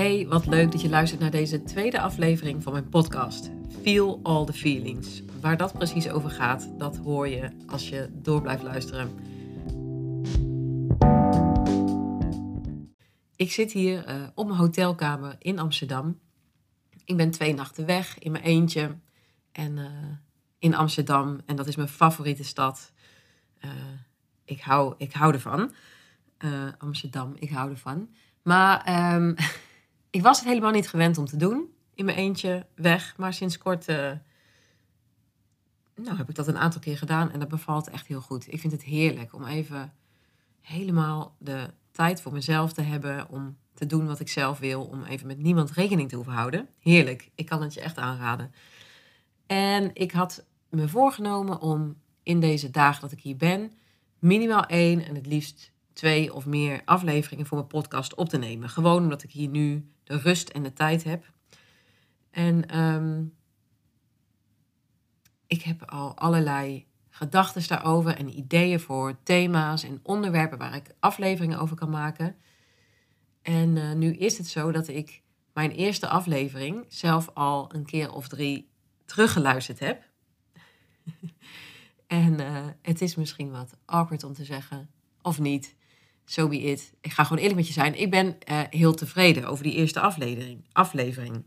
Hey, wat leuk dat je luistert naar deze tweede aflevering van mijn podcast. Feel All the Feelings. Waar dat precies over gaat, dat hoor je als je door blijft luisteren. Ik zit hier uh, op mijn hotelkamer in Amsterdam. Ik ben twee nachten weg in mijn eentje. En uh, in Amsterdam. En dat is mijn favoriete stad. Uh, ik, hou, ik hou ervan. Amsterdam, ik hou ervan. Maar um, ik was het helemaal niet gewend om te doen. In mijn eentje weg. Maar sinds kort uh, nou, heb ik dat een aantal keer gedaan. En dat bevalt echt heel goed. Ik vind het heerlijk om even helemaal de tijd voor mezelf te hebben. Om te doen wat ik zelf wil. Om even met niemand rekening te hoeven houden. Heerlijk. Ik kan het je echt aanraden. En ik had me voorgenomen om in deze dagen dat ik hier ben, minimaal één en het liefst twee of meer afleveringen voor mijn podcast op te nemen. Gewoon omdat ik hier nu rust en de tijd heb. En um, ik heb al allerlei gedachten daarover en ideeën voor thema's en onderwerpen waar ik afleveringen over kan maken. En uh, nu is het zo dat ik mijn eerste aflevering zelf al een keer of drie teruggeluisterd heb. en uh, het is misschien wat awkward om te zeggen, of niet so be it. Ik ga gewoon eerlijk met je zijn. Ik ben uh, heel tevreden over die eerste aflevering, aflevering.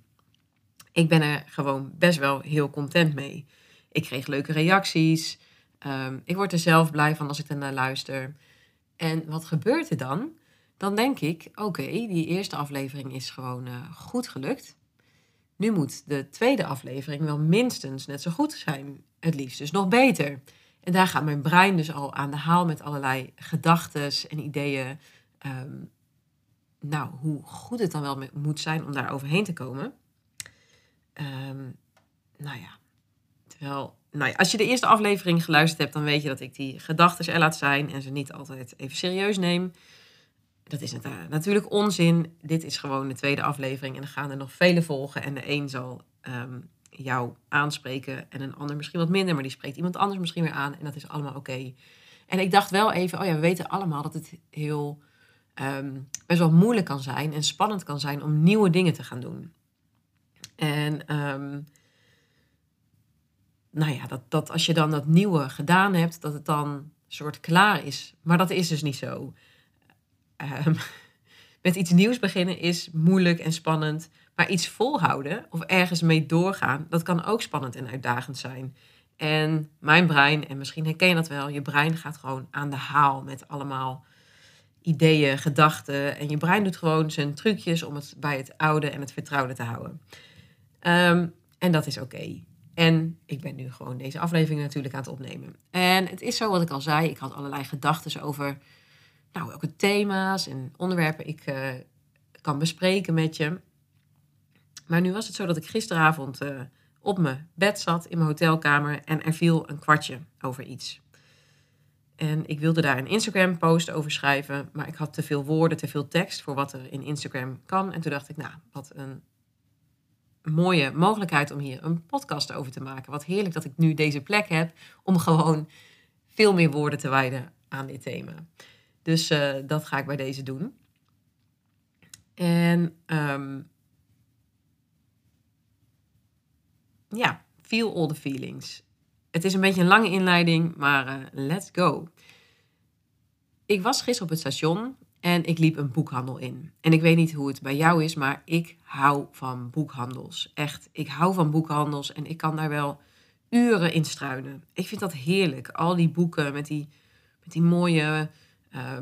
Ik ben er gewoon best wel heel content mee. Ik kreeg leuke reacties. Um, ik word er zelf blij van als ik ernaar luister. En wat gebeurt er dan? Dan denk ik, oké, die eerste aflevering is gewoon uh, goed gelukt. Nu moet de tweede aflevering wel minstens net zo goed zijn. Het liefst dus nog beter. En daar gaat mijn brein dus al aan de haal met allerlei gedachten en ideeën. Um, nou, hoe goed het dan wel moet zijn om daar overheen te komen. Um, nou ja, terwijl, nou ja, als je de eerste aflevering geluisterd hebt, dan weet je dat ik die gedachten er laat zijn en ze niet altijd even serieus neem. Dat is natuurlijk onzin. Dit is gewoon de tweede aflevering en er gaan er nog vele volgen. En de een zal um, jou aanspreken en een ander misschien wat minder, maar die spreekt iemand anders misschien weer aan en dat is allemaal oké. En ik dacht wel even, oh ja, we weten allemaal dat het heel um, best wel moeilijk kan zijn en spannend kan zijn om nieuwe dingen te gaan doen. En um, nou ja, dat, dat als je dan dat nieuwe gedaan hebt, dat het dan soort klaar is. Maar dat is dus niet zo. Um, met iets nieuws beginnen is moeilijk en spannend. Maar iets volhouden of ergens mee doorgaan, dat kan ook spannend en uitdagend zijn. En mijn brein, en misschien herken je dat wel, je brein gaat gewoon aan de haal met allemaal ideeën, gedachten. En je brein doet gewoon zijn trucjes om het bij het oude en het vertrouwde te houden. Um, en dat is oké. En ik ben nu gewoon deze aflevering natuurlijk aan het opnemen. En het is zo wat ik al zei, ik had allerlei gedachten over nou, welke thema's en onderwerpen ik uh, kan bespreken met je. Maar nu was het zo dat ik gisteravond uh, op mijn bed zat in mijn hotelkamer en er viel een kwartje over iets. En ik wilde daar een Instagram-post over schrijven, maar ik had te veel woorden, te veel tekst voor wat er in Instagram kan. En toen dacht ik, nou, wat een mooie mogelijkheid om hier een podcast over te maken. Wat heerlijk dat ik nu deze plek heb om gewoon veel meer woorden te wijden aan dit thema. Dus uh, dat ga ik bij deze doen. En um, ja, feel all the feelings. Het is een beetje een lange inleiding, maar uh, let's go. Ik was gisteren op het station en ik liep een boekhandel in. En ik weet niet hoe het bij jou is, maar ik hou van boekhandels. Echt, ik hou van boekhandels en ik kan daar wel uren in struinen. Ik vind dat heerlijk. Al die boeken met die, met die mooie,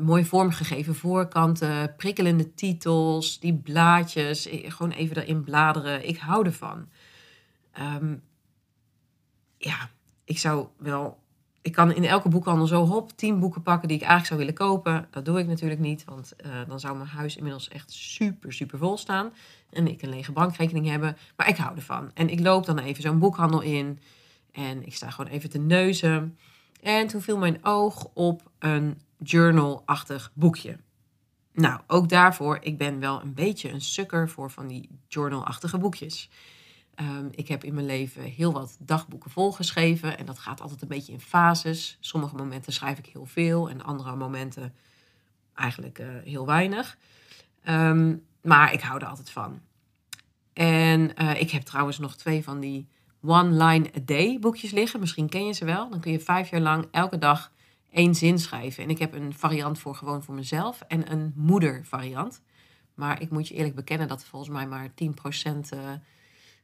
uh, vormgegeven voorkanten, prikkelende titels, die blaadjes. Gewoon even erin bladeren. Ik hou ervan. Um, ja, ik zou wel. Ik kan in elke boekhandel zo hop tien boeken pakken die ik eigenlijk zou willen kopen. Dat doe ik natuurlijk niet, want uh, dan zou mijn huis inmiddels echt super, super vol staan. En ik een lege bankrekening hebben. Maar ik hou ervan. En ik loop dan even zo'n boekhandel in. En ik sta gewoon even te neuzen. En toen viel mijn oog op een journal-achtig boekje. Nou, ook daarvoor, ik ben wel een beetje een sukker voor van die journal-achtige boekjes. Um, ik heb in mijn leven heel wat dagboeken volgeschreven en dat gaat altijd een beetje in fases. Sommige momenten schrijf ik heel veel en andere momenten eigenlijk uh, heel weinig. Um, maar ik hou er altijd van. En eh, ik heb trouwens nog twee van die One Line a Day boekjes liggen. Misschien ken je ze wel. Dan kun je vijf jaar lang elke dag één zin schrijven. En ik heb een variant voor gewoon voor mezelf en een moeder variant. Maar ik moet je eerlijk bekennen dat volgens mij maar 10% uh,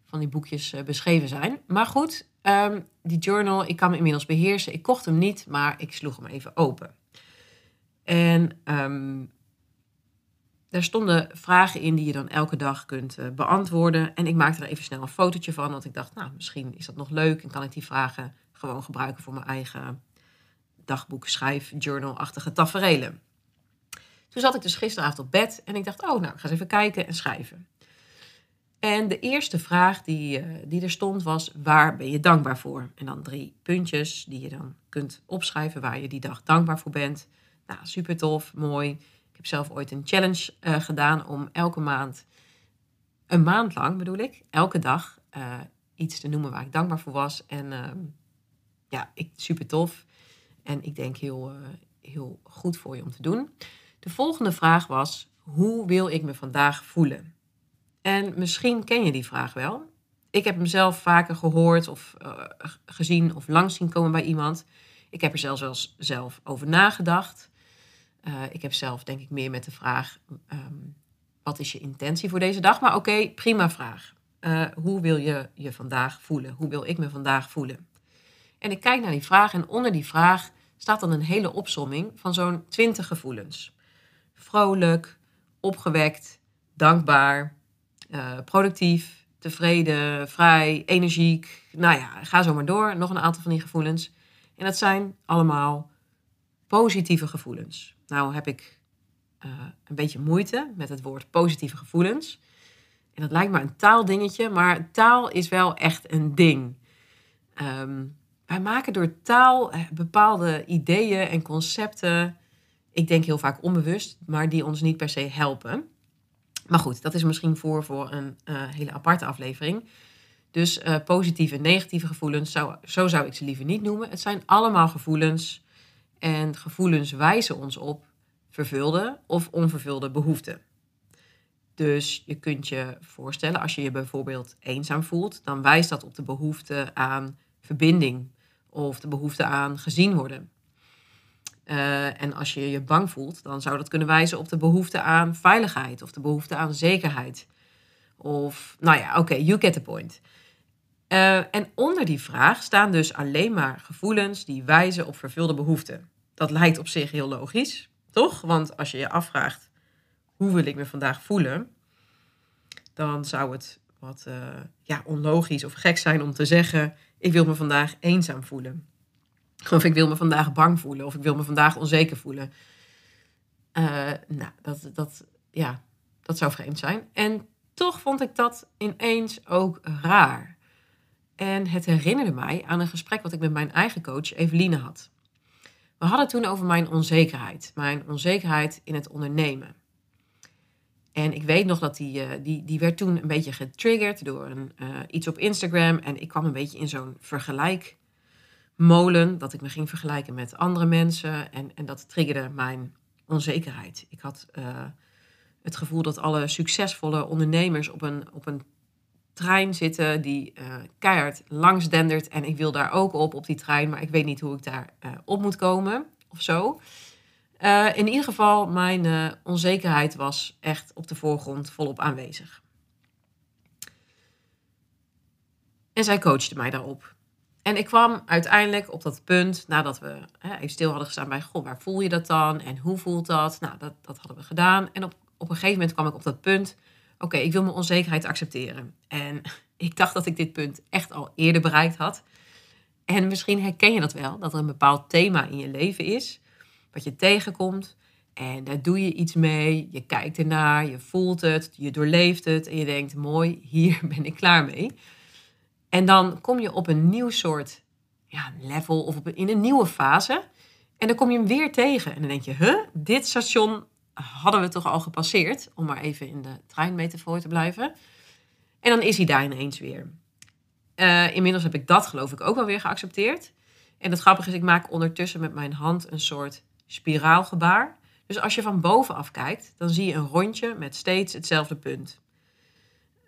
van die boekjes uh, beschreven zijn. Maar goed, um, die journal, ik kan hem inmiddels beheersen. Ik kocht hem niet, maar ik sloeg hem even open. En um, daar stonden vragen in die je dan elke dag kunt uh, beantwoorden. En ik maakte er even snel een fotootje van, want ik dacht, nou, misschien is dat nog leuk en kan ik die vragen gewoon gebruiken voor mijn eigen dagboek, schrijf, journal-achtige taferelen. Toen zat ik dus gisteravond op bed en ik dacht, oh, nou, ik ga eens even kijken en schrijven. En de eerste vraag die, uh, die er stond was, waar ben je dankbaar voor? En dan drie puntjes die je dan kunt opschrijven waar je die dag dankbaar voor bent. Nou, super tof, mooi. Ik heb zelf ooit een challenge uh, gedaan om elke maand, een maand lang bedoel ik, elke dag uh, iets te noemen waar ik dankbaar voor was. En ehm, ja, ik, super tof. En ik denk heel, heel goed voor je om te doen. De volgende vraag was: hoe wil ik me vandaag voelen? En misschien ken je die vraag wel. Ik heb hem zelf vaker gehoord of uh, gezien of langs zien komen bij iemand. Ik heb er zelfs zelf over nagedacht. Uh, ik heb zelf denk ik meer met de vraag: um, wat is je intentie voor deze dag? Maar oké, prima vraag. Uh, hoe wil je je vandaag voelen? Hoe wil ik me vandaag voelen? En ik kijk naar die vraag en onder die vraag staat dan een hele opsomming van zo'n 20 gevoelens vrolijk, opgewekt, dankbaar, uh, productief, tevreden, vrij, energiek. Nou ja, ga zo maar door. Nog een aantal van die gevoelens. En dat zijn allemaal positieve gevoelens. Nou heb ik uh, een beetje moeite met het woord positieve gevoelens. En dat lijkt me een taaldingetje, maar taal is wel echt een ding. Um, wij maken door taal eh, bepaalde ideeën en concepten ik denk heel vaak onbewust, maar die ons niet per se helpen. Maar goed, dat is misschien voor, voor een uh, hele aparte aflevering. Dus uh, positieve en negatieve gevoelens, zou, zo zou ik ze liever niet noemen. Het zijn allemaal gevoelens. En gevoelens wijzen ons op vervulde of onvervulde behoeften. Dus je kunt je voorstellen, als je je bijvoorbeeld eenzaam voelt, dan wijst dat op de behoefte aan verbinding of de behoefte aan gezien worden. Uh, en als je je bang voelt, dan zou dat kunnen wijzen op de behoefte aan veiligheid of de behoefte aan zekerheid. Of, nou ja, oké, you get the point. Uh, en onder die vraag staan dus alleen maar gevoelens die wijzen op vervulde behoeften. Dat lijkt op zich heel logisch, toch? Want als je je afvraagt, hoe wil ik me vandaag voelen? Dan zou het wat uh, ja, onlogisch of gek zijn om te zeggen, ik wil me vandaag eenzaam voelen. Of ik wil me vandaag bang voelen. Of ik wil me vandaag onzeker voelen. Uh, nou, dat, dat, ja, dat zou vreemd zijn. En toch vond ik dat ineens ook raar. En het herinnerde mij aan een gesprek wat ik met mijn eigen coach Eveline had. We hadden toen over mijn onzekerheid. Mijn onzekerheid in het ondernemen. En ik weet nog dat die, uh, die, die werd toen een beetje getriggerd door een, uh, iets op Instagram. En ik kwam een beetje in zo'n vergelijk molen, dat ik me ging vergelijken met andere mensen. En, en dat triggerde mijn onzekerheid. Ik had uh, het gevoel dat alle succesvolle ondernemers op een, op een trein zitten die uh, keihard langs dendert. En ik wil daar ook op, op die trein, maar ik weet niet hoe ik daar uh, op moet komen of zo. in ieder geval, mijn onzekerheid was echt op de voorgrond volop aanwezig. En zij coachte mij daarop. En ik kwam uiteindelijk op dat punt, nadat we hè, even stil hadden gestaan bij, goh, waar voel je dat dan? En hoe voelt dat? Nou, dat, dat hadden we gedaan. En op, op een gegeven moment kwam ik op dat punt, oké, ik wil mijn onzekerheid accepteren. En ik dacht dat ik dit punt echt al eerder bereikt had. En misschien herken je dat wel, dat er een bepaald thema in je leven is, wat je tegenkomt. En daar doe je iets mee, je kijkt ernaar, je voelt het, je doorleeft het en je denkt, mooi, hier ben ik klaar mee. En dan kom je op een nieuw soort ja, level of op in een nieuwe fase. En dan kom je hem weer tegen. En dan denk je, huh, dit station hadden we toch al gepasseerd. Om maar even in de treinmetafoor te blijven. En dan is hij daar ineens weer. Uh, inmiddels heb ik dat geloof ik ook wel weer geaccepteerd. En het grappige is, ik maak ondertussen met mijn hand een soort spiraalgebaar. Dus als je van bovenaf kijkt, dan zie je een rondje met steeds hetzelfde punt.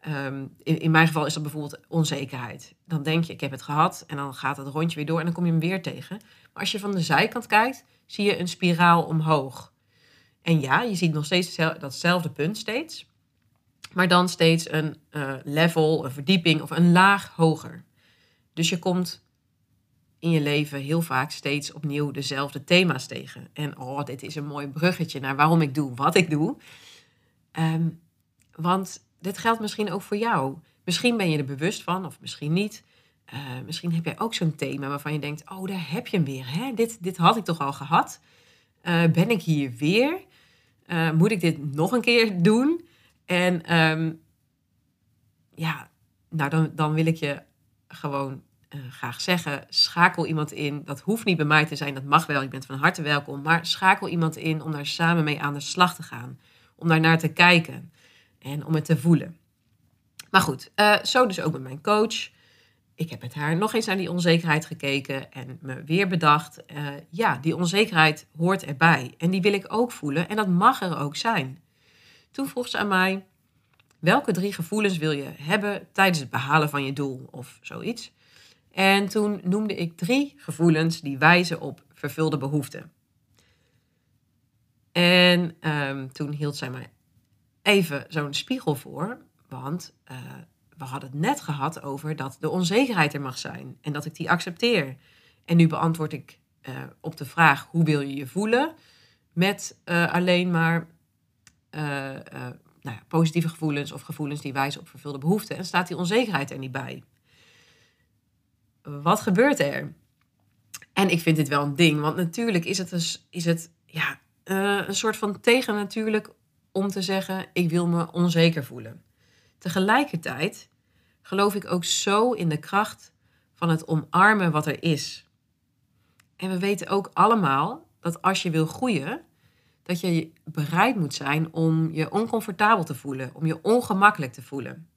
Ehm, in, in mijn geval is dat bijvoorbeeld onzekerheid. Dan denk je, ik heb het gehad en dan gaat het rondje weer door en dan kom je hem weer tegen. Maar als je van de zijkant kijkt, zie je een spiraal omhoog. En ja, je ziet nog steeds datzelfde punt steeds. Maar dan steeds een uh, level, een verdieping of een laag hoger. Dus je komt in je leven heel vaak steeds opnieuw dezelfde thema's tegen. En oh, dit is een mooi bruggetje naar waarom ik doe wat ik doe. Ehm, want dit geldt misschien ook voor jou. Misschien ben je er bewust van, of misschien niet. Uh, misschien heb jij ook zo'n thema waarvan je denkt: Oh, daar heb je hem weer. Hè? Dit, dit had ik toch al gehad? Uh, ben ik hier weer? Uh, moet ik dit nog een keer doen? En um, ja, nou dan, dan wil ik je gewoon graag zeggen: schakel iemand in. Dat hoeft niet bij mij te zijn, dat mag wel. Je bent van harte welkom. Maar schakel iemand in om daar samen mee aan de slag te gaan. Om daar naar te kijken en om het te voelen. Maar goed, uh, zo dus ook met mijn coach. Ik heb met haar nog eens naar die onzekerheid gekeken en me weer bedacht, uh, ja, die onzekerheid hoort erbij. En die wil ik ook voelen en dat mag er ook zijn. Toen vroeg ze aan mij, welke drie gevoelens wil je hebben tijdens het behalen van je doel of zoiets? En toen noemde ik drie gevoelens die wijzen op vervulde behoeften. En um, toen hield zij mij even zo'n spiegel voor. Want uh, we hadden het net gehad over dat de onzekerheid er mag zijn en dat ik die accepteer. En nu beantwoord ik uh, op de vraag hoe wil je je voelen met uh, alleen maar nou ja, positieve gevoelens of gevoelens die wijzen op vervulde behoeften. En staat die onzekerheid er niet bij. Wat gebeurt er? En ik vind dit wel een ding, want natuurlijk is het, dus, is het ja, een soort van tegennatuurlijk om te zeggen: ik wil me onzeker voelen. Tegelijkertijd geloof ik ook zo in de kracht van het omarmen wat er is. En we weten ook allemaal dat als je wil groeien, dat je bereid moet zijn om je oncomfortabel te voelen, om je ongemakkelijk te voelen.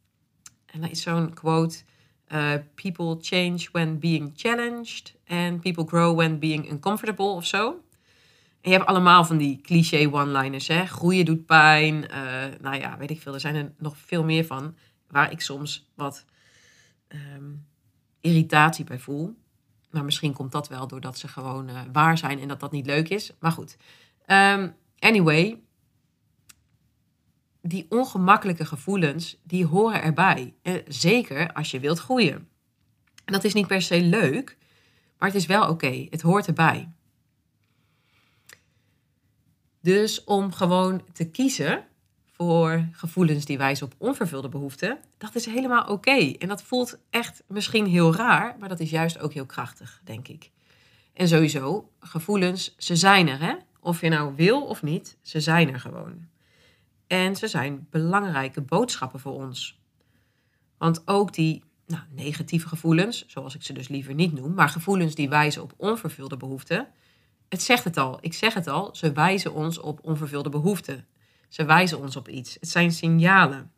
En dat is zo'n quote: uh, People change when being challenged, and people grow when being uncomfortable of zo. Je hebt allemaal van die cliché one-liners, hè. Groeien doet pijn. Uh, nou ja, weet ik veel. Er zijn er nog veel meer van. Waar ik soms wat um, irritatie bij voel. Maar misschien komt dat wel doordat ze gewoon uh, waar zijn en dat dat niet leuk is. Maar goed. Um, anyway. Die ongemakkelijke gevoelens, die horen erbij. Uh, zeker als je wilt groeien. En dat is niet per se leuk. Maar het is wel oké. Het hoort erbij. Dus om gewoon te kiezen voor gevoelens die wijzen op onvervulde behoeften, dat is helemaal oké. En dat voelt echt misschien heel raar, maar dat is juist ook heel krachtig, denk ik. En sowieso, gevoelens, ze zijn er, hè? Of je nou wil of niet, ze zijn er gewoon. En ze zijn belangrijke boodschappen voor ons. Want ook die nou, negatieve gevoelens, zoals ik ze dus liever niet noem, maar gevoelens die wijzen op onvervulde behoeften, het zegt het al, ik zeg het al, ze wijzen ons op onvervulde behoeften. Ze wijzen ons op iets. Het zijn signalen.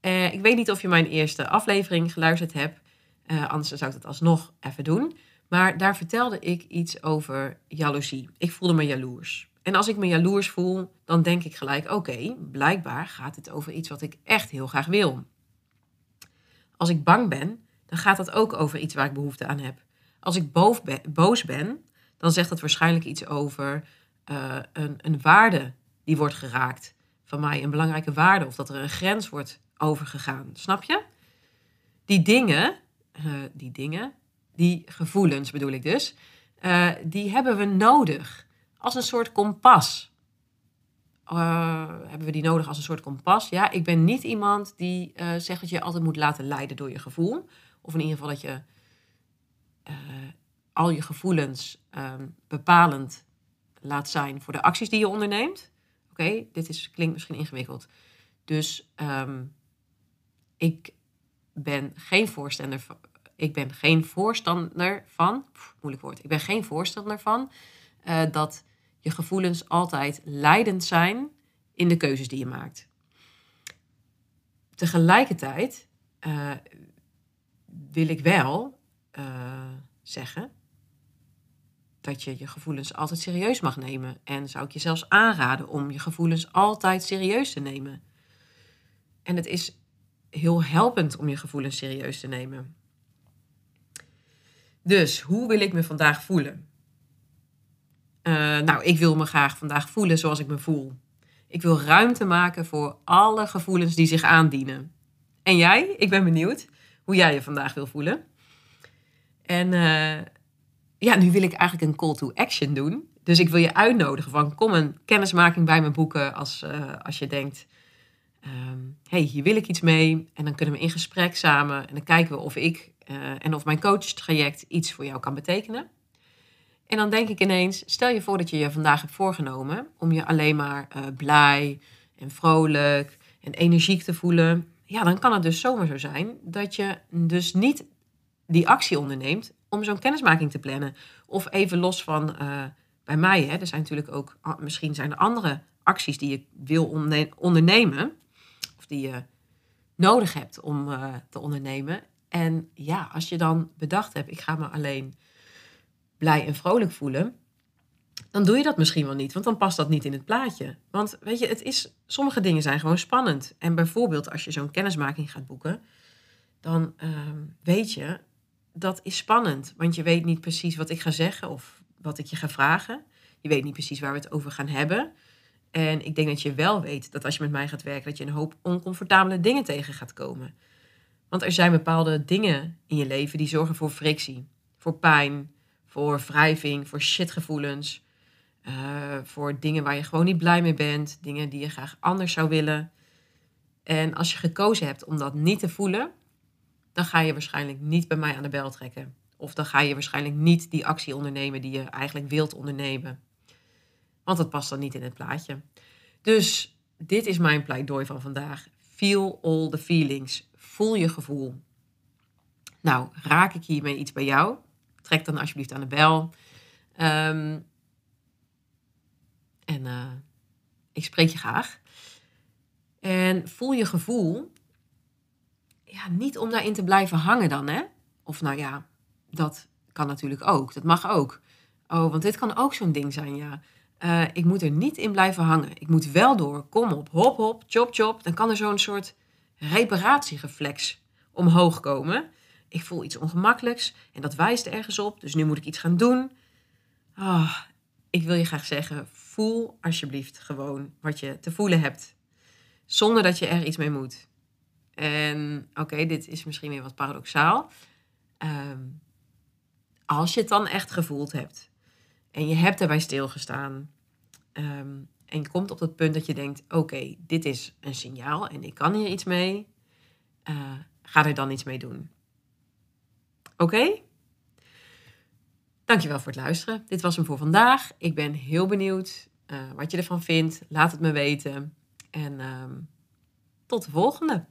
Uh, ik weet niet of je mijn eerste aflevering geluisterd hebt, uh, anders zou ik het alsnog even doen. Maar daar vertelde ik iets over jaloezie. Ik voelde me jaloers. En als ik me jaloers voel, dan denk ik gelijk: oké, blijkbaar gaat het over iets wat ik echt heel graag wil. Als ik bang ben, dan gaat dat ook over iets waar ik behoefte aan heb. Als ik boos ben, dan zegt dat waarschijnlijk iets over uh, een, een waarde die wordt geraakt van mij, een belangrijke waarde, of dat er een grens wordt overgegaan. Snap je? Die dingen, uh, die dingen, die gevoelens bedoel ik dus, uh, die hebben we nodig als een soort kompas. hebben we die nodig als een soort kompas? Ja, ik ben niet iemand die zegt dat je altijd moet laten leiden door je gevoel. Of in ieder geval dat je al je gevoelens um, bepalend laat zijn voor de acties die je onderneemt. Oké, dit is, klinkt misschien ingewikkeld. Dus um, ik ben geen voorstander van. Ik ben geen voorstander van. Moeilijk woord. Ik ben geen voorstander van uh, dat je gevoelens altijd leidend zijn in de keuzes die je maakt. Tegelijkertijd uh, wil ik wel uh, zeggen dat je je gevoelens altijd serieus mag nemen. En zou ik je zelfs aanraden om je gevoelens altijd serieus te nemen. En het is heel helpend om je gevoelens serieus te nemen. Dus hoe wil ik me vandaag voelen? Uh, nou, ik wil me graag vandaag voelen zoals ik me voel. Ik wil ruimte maken voor alle gevoelens die zich aandienen. En jij? Ik ben benieuwd hoe jij je vandaag wil voelen. En uh, ja, nu wil ik eigenlijk een call to action doen. Dus ik wil je uitnodigen van kom een kennismaking bij me boeken als, uh, als je denkt, um, hey, hier wil ik iets mee. En dan kunnen we in gesprek samen en dan kijken we of ik uh, en of mijn coachtraject iets voor jou kan betekenen. En dan denk ik ineens, stel je voor dat je je vandaag hebt voorgenomen om je alleen maar uh, blij en vrolijk en energiek te voelen. Ja, dan kan het dus zomaar zo zijn dat je dus niet die actie onderneemt om zo'n kennismaking te plannen. Of even los van uh, bij mij, hè, er zijn natuurlijk ook, misschien zijn er andere acties die je wil ondernemen, of die je nodig hebt om uh, te ondernemen. En ja, als je dan bedacht hebt, ik ga me alleen blij en vrolijk voelen, dan doe je dat misschien wel niet, want dan past dat niet in het plaatje. Want weet je, het is, sommige dingen zijn gewoon spannend. En bijvoorbeeld als je zo'n kennismaking gaat boeken, dan uh, weet je, dat is spannend. Want je weet niet precies wat ik ga zeggen of wat ik je ga vragen. Je weet niet precies waar we het over gaan hebben. En ik denk dat je wel weet dat als je met mij gaat werken, dat je een hoop oncomfortabele dingen tegen gaat komen. Want er zijn bepaalde dingen in je leven die zorgen voor frictie, voor pijn, voor wrijving, voor shitgevoelens. Uh, voor dingen waar je gewoon niet blij mee bent, dingen die je graag anders zou willen. En als je gekozen hebt om dat niet te voelen, dan ga je waarschijnlijk niet bij mij aan de bel trekken. Of dan ga je waarschijnlijk niet die actie ondernemen die je eigenlijk wilt ondernemen. Want dat past dan niet in het plaatje. Dus dit is mijn pleidooi van vandaag. Feel all the feelings. Voel je gevoel. Nou, raak ik hiermee iets bij jou? Trek dan alsjeblieft aan de bel. Um, en uh, ik spreek je graag. En voel je gevoel ja, niet om daarin te blijven hangen dan, hè? Of nou ja, dat kan natuurlijk ook. Dat mag ook. Oh, want dit kan ook zo'n ding zijn, ja. Uh, ik moet er niet in blijven hangen. Ik moet wel door. Kom op, hop, hop, chop, chop. Dan kan er zo'n soort reparatieflex omhoog komen. Ik voel iets ongemakkelijks en dat wijst ergens op. Dus nu moet ik iets gaan doen. Oh, ik wil je graag zeggen, voel alsjeblieft gewoon wat je te voelen hebt. Zonder dat je er iets mee moet. En oké, dit is misschien weer wat paradoxaal. Um, als je het dan echt gevoeld hebt en je hebt erbij stilgestaan um, en je komt op het punt dat je denkt: oké, dit is een signaal en ik kan hier iets mee, uh, ga er dan iets mee doen. Oké? Okay? Dankjewel voor het luisteren. Dit was hem voor vandaag. Ik ben heel benieuwd uh, wat je ervan vindt. Laat het me weten. En tot de volgende.